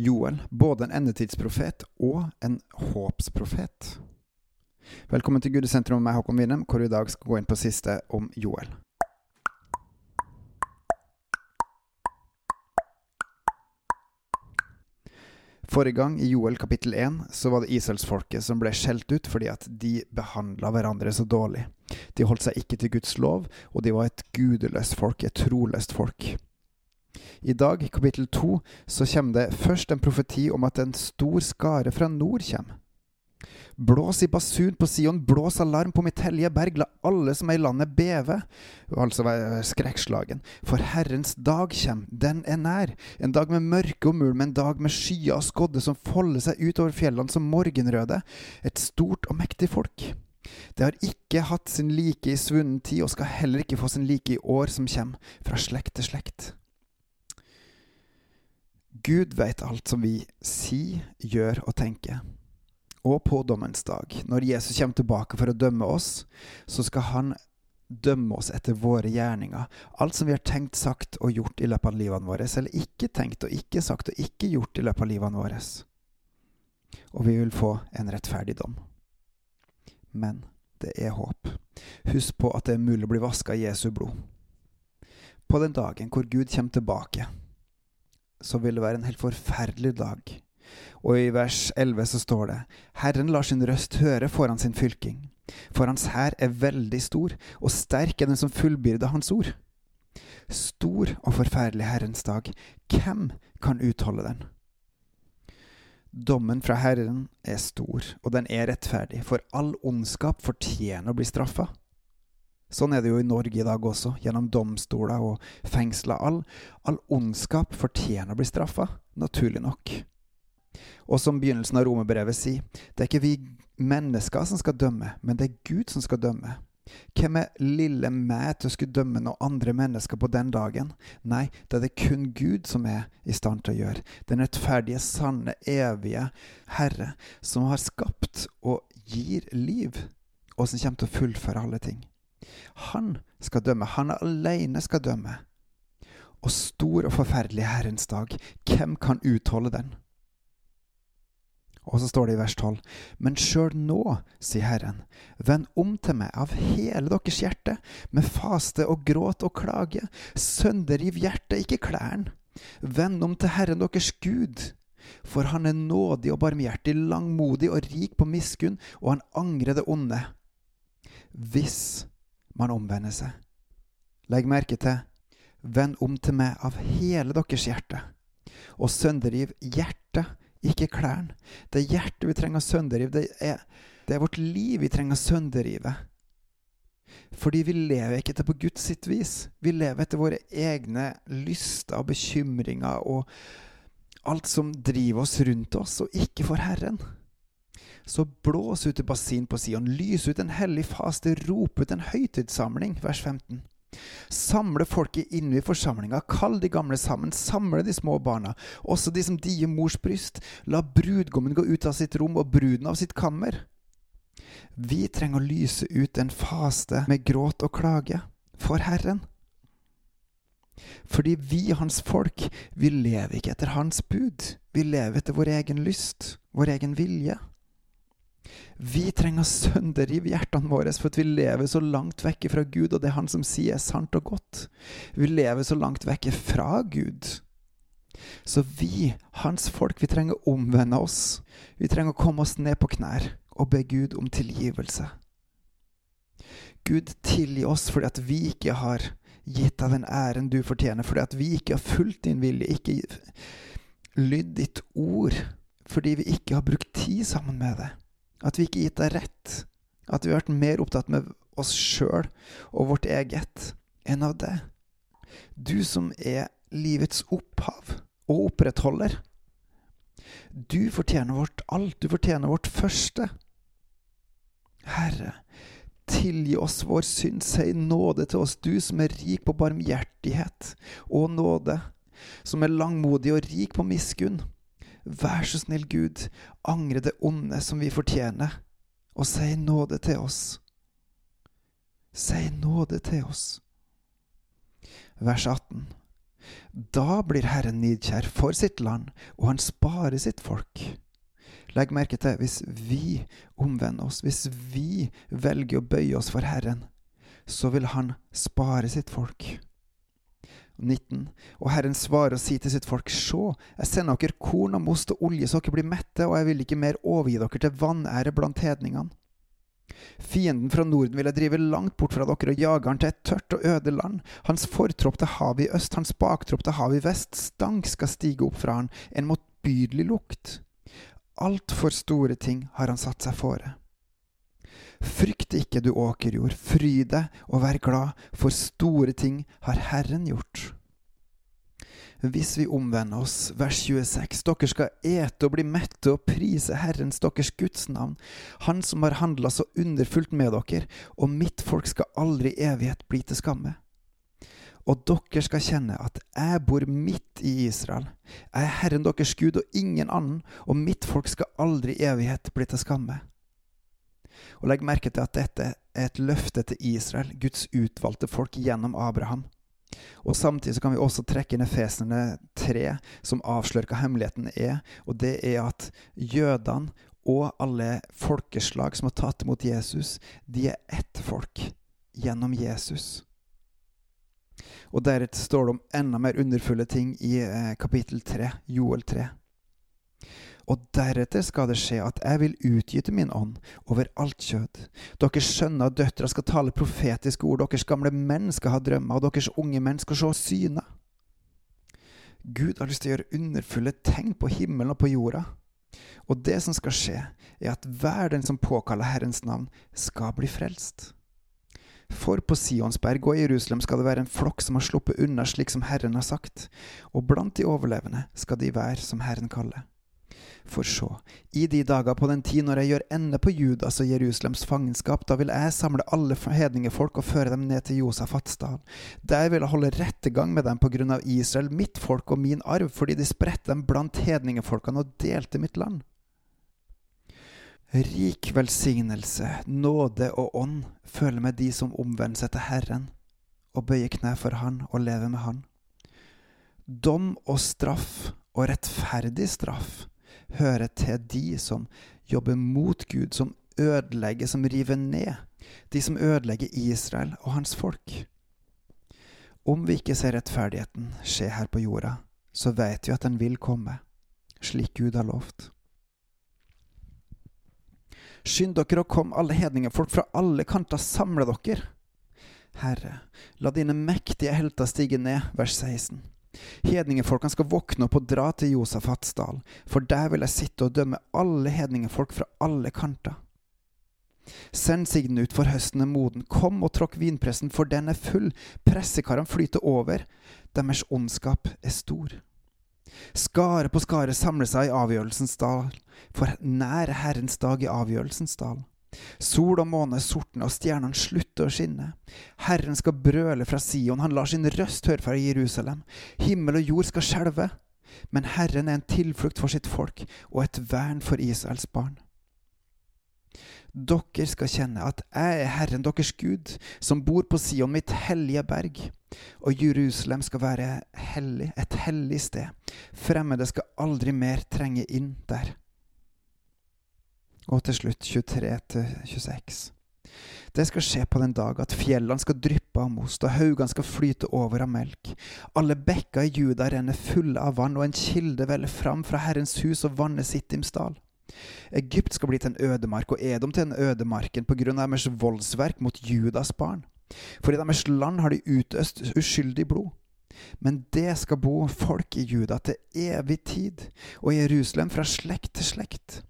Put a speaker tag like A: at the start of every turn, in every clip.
A: Joel, både en endetidsprofet og en håpsprofet. Velkommen til Gudesentrum med meg, Håkon Winnem, hvor vi i dag skal gå inn på siste om Joel. Forrige gang, i Joel kapittel 1, så var det Israelsfolket som ble skjelt ut fordi at de behandla hverandre så dårlig. De holdt seg ikke til Guds lov, og de var et gudeløst folk, et troløst folk. I dag, kapittel to, så kommer det først en profeti om at en stor skare fra nord kommer. Blås i basun på Sion, blås alarm på mitt hellige berg, la alle som er i landet beve, altså skrekkslagen. For Herrens dag kommer, den er nær, en dag med mørke og mul, med en dag med skyer og skodde som folder seg ut over fjellene som morgenrøde, et stort og mektig folk. Det har ikke hatt sin like i svunnen tid, og skal heller ikke få sin like i år som kommer, fra slekt til slekt. Gud veit alt som vi sier, gjør og tenker. Og på dommens dag, når Jesus kommer tilbake for å dømme oss, så skal han dømme oss etter våre gjerninger. Alt som vi har tenkt, sagt og gjort i løpet av livene våre, eller ikke tenkt og ikke sagt og ikke gjort i løpet av livene våre. Og vi vil få en rettferdig dom. Men det er håp. Husk på at det er mulig å bli vaska i Jesu blod. På den dagen hvor Gud kommer tilbake, så vil det være en helt forferdelig dag. Og i vers 11 så står det Herren lar sin røst høre foran sin fylking. For hans hær er veldig stor, og sterk er den som fullbyrder hans ord. Stor og forferdelig Herrens dag, hvem kan utholde den? Dommen fra Herren er stor, og den er rettferdig, for all ondskap fortjener å bli straffa. Sånn er det jo i Norge i dag også, gjennom domstoler og fengsler. All, all ondskap fortjener å bli straffa, naturlig nok. Og som begynnelsen av romerbrevet sier, det er ikke vi mennesker som skal dømme, men det er Gud som skal dømme. Hvem er lille meg til å skulle dømme noen andre mennesker på den dagen? Nei, det er det kun Gud som er i stand til å gjøre. Den rettferdige, sanne, evige Herre, som har skapt og gir liv, og som kommer til å fullføre alle ting. Han skal dømme. Han alene skal dømme. Og stor og forferdelig Herrens dag, hvem kan utholde den? Og så står det i vers 12.: Men sjøl nå, sier Herren, vend om til meg av hele deres hjerte, med faste og gråt og klage. Sønderriv hjertet, ikke klærne. Vend om til Herren deres Gud. For han er nådig og barmhjertig, langmodig og rik på miskunn, og han angrer det onde. Hvis man omvender seg. Legg merke til Vend om til meg av hele deres hjerte, og sønderriv hjertet, ikke klærne. Det er hjertet vi trenger å sønderrive. Det er, det er vårt liv vi trenger å sønderrive. Fordi vi lever ikke etter på Guds sitt vis. Vi lever etter våre egne lyster og bekymringer og alt som driver oss rundt oss, og ikke for Herren. Så blås ut i basin på Sion, lys ut en hellig faste, rop ut en høytidssamling, vers 15. Samle folket inne i forsamlinga, kall de gamle sammen, samle de små barna, også de som dier mors bryst, la brudgommen gå ut av sitt rom og bruden av sitt kammer. Vi trenger å lyse ut en faste med gråt og klage for Herren. Fordi vi, hans folk, vi lever ikke etter hans bud, vi lever etter vår egen lyst, vår egen vilje. Vi trenger å sønderrive hjertene våre for at vi lever så langt vekk fra Gud og det Han som sier er sant og godt. Vi lever så langt vekk fra Gud. Så vi, hans folk, vi trenger å omvende oss. Vi trenger å komme oss ned på knær og be Gud om tilgivelse. Gud, tilgi oss fordi at vi ikke har gitt deg den æren du fortjener, fordi at vi ikke har fulgt din vilje, ikke lydd ditt ord, fordi vi ikke har brukt tid sammen med deg. At vi ikke gitt deg rett. At vi har vært mer opptatt med oss sjøl og vårt eget enn av det. Du som er livets opphav og opprettholder. Du fortjener vårt alt. Du fortjener vårt første. Herre, tilgi oss vår synd. Si nåde til oss, du som er rik på barmhjertighet og nåde, som er langmodig og rik på miskunn. Vær så snill, Gud, angre det onde som vi fortjener, og si nåde til oss. Si nåde til oss. Vers 18. Da blir Herren nidkjær for sitt land, og han sparer sitt folk. Legg merke til hvis vi omvender oss, hvis vi velger å bøye oss for Herren, så vil Han spare sitt folk. 19. Og Herren svarer og sier til sitt folk, Sjå, jeg sender dere korn og most og olje så dere blir mette, og jeg vil ikke mer overgi dere til vanære blant hedningene. Fienden fra Norden vil jeg drive langt bort fra dere og jage han til et tørt og øde land. Hans fortropp til havet i øst, hans baktropp til havet i vest. Stank skal stige opp fra han, en motbydelig lukt. Altfor store ting har han satt seg fore. Frykt ikke, du åkerjord, fry deg og vær glad, for store ting har Herren gjort hvis vi omvender oss. Vers 26. Dere skal ete og bli mette og prise Herrens deres Guds navn, Han som har handla så underfullt med dere, og mitt folk skal aldri i evighet bli til skamme. Og dere skal kjenne at jeg bor midt i Israel. Jeg er Herren deres Gud og ingen annen, og mitt folk skal aldri i evighet bli til skamme. Og legg merke til at dette er et løfte til Israel, Guds utvalgte folk gjennom Abraham. Og Samtidig så kan vi også trekke inn Efesene 3, som avslører hva hemmeligheten er. Og det er at jødene og alle folkeslag som har tatt imot Jesus, de er ett folk gjennom Jesus. Og Deretter står det om enda mer underfulle ting i eh, kapittel 3, Joel 3. Og deretter skal det skje at jeg vil utgyte min ånd over alt kjød. Deres sønner og døtre skal tale profetiske ord, deres gamle menn skal ha drømmer, og deres unge menn skal se syner. Gud har lyst til å gjøre underfulle tegn på himmelen og på jorda. Og det som skal skje, er at hver den som påkaller Herrens navn, skal bli frelst. For på Sionsberg og i Jerusalem skal det være en flokk som har sluppet unna slik som Herren har sagt, og blant de overlevende skal de være som Herren kaller. For så, i de dager på den tid når jeg gjør ende på Judas og Jerusalems fangenskap, da vil jeg samle alle hedningefolk og føre dem ned til Josafats dal. Der vil jeg holde rettergang med dem på grunn av Israel, mitt folk og min arv, fordi de spredte dem blant hedningefolkene og delte mitt land. Rik velsignelse, nåde og ånd føler med de som omvender seg til Herren og bøyer kne for Han og lever med Han. Dom og straff og rettferdig straff hører til de som jobber mot Gud, som ødelegger, som river ned. De som ødelegger Israel og hans folk. Om vi ikke ser rettferdigheten skje her på jorda, så vet vi at den vil komme, slik Gud har lovt. Skynd dere å komme, alle hedningefolk fra alle kanter, samle dere. Herre, la dine mektige helter stige ned, vers 16. Hedningefolkene skal våkne opp og dra til Josafats dal, for der vil jeg sitte og dømme alle hedningefolk fra alle kanter. Send sigden ut, for høsten er moden. Kom og tråkk vinpressen, for den er full. Pressekarene flyter over. Deres ondskap er stor. Skare på skare samler seg i avgjørelsens dal, for nær er Herrens dag i avgjørelsens dal. Sol og måne sortner, og stjernene slutter å skinne. Herren skal brøle fra Sion, han lar sin røst høre fra Jerusalem. Himmel og jord skal skjelve. Men Herren er en tilflukt for sitt folk og et vern for Israels barn. Dere skal kjenne at jeg er Herren deres Gud, som bor på Sion, mitt hellige berg. Og Jerusalem skal være hellig, et hellig sted. Fremmede skal aldri mer trenge inn der. Og til slutt 23-26. Det skal skje på den dag at fjellene skal dryppe av most, og haugene skal flyte over av melk. Alle bekker i Juda renner fulle av vann, og en kilde veller fram fra Herrens hus og vanner Sittims dal. Egypt skal bli til en ødemark, og Edom til en ødemarken på grunn av deres voldsverk mot Judas barn. For i deres land har de utøst uskyldig blod. Men det skal bo folk i Juda til evig tid, og i Jerusalem fra slekt til slekt.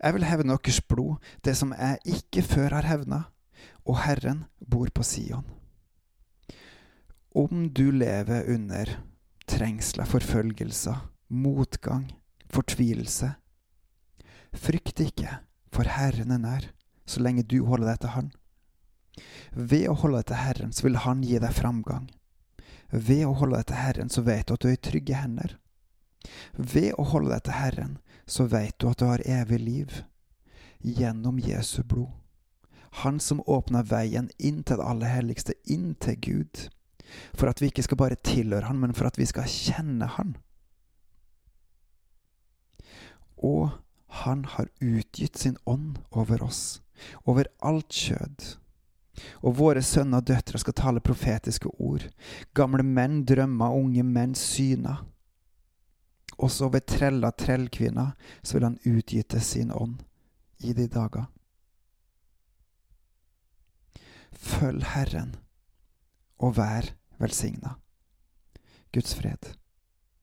A: Jeg vil hevne deres blod, det som jeg ikke før har hevna, og Herren bor på Sion. Om du lever under trengsler, forfølgelser, motgang, fortvilelse, frykt ikke, for Herren er nær, så lenge du holder deg til Han. Ved å holde deg til Herren, så vil Han gi deg framgang. Ved å holde deg til Herren, så vet du at du er i trygge hender. Ved å holde deg til Herren, så veit du at du har evig liv gjennom Jesu blod. Han som åpna veien inn til det aller helligste, inn til Gud. For at vi ikke skal bare tilhøre Han, men for at vi skal kjenne Han. Og Han har utgitt sin ånd over oss, over alt kjød. Og våre sønner og døtre skal tale profetiske ord. Gamle menn drømmer, unge menn syner. Også over trella trellkvinna, så vil han utgyte sin ånd i de dager. Følg Herren og vær velsigna. Guds fred.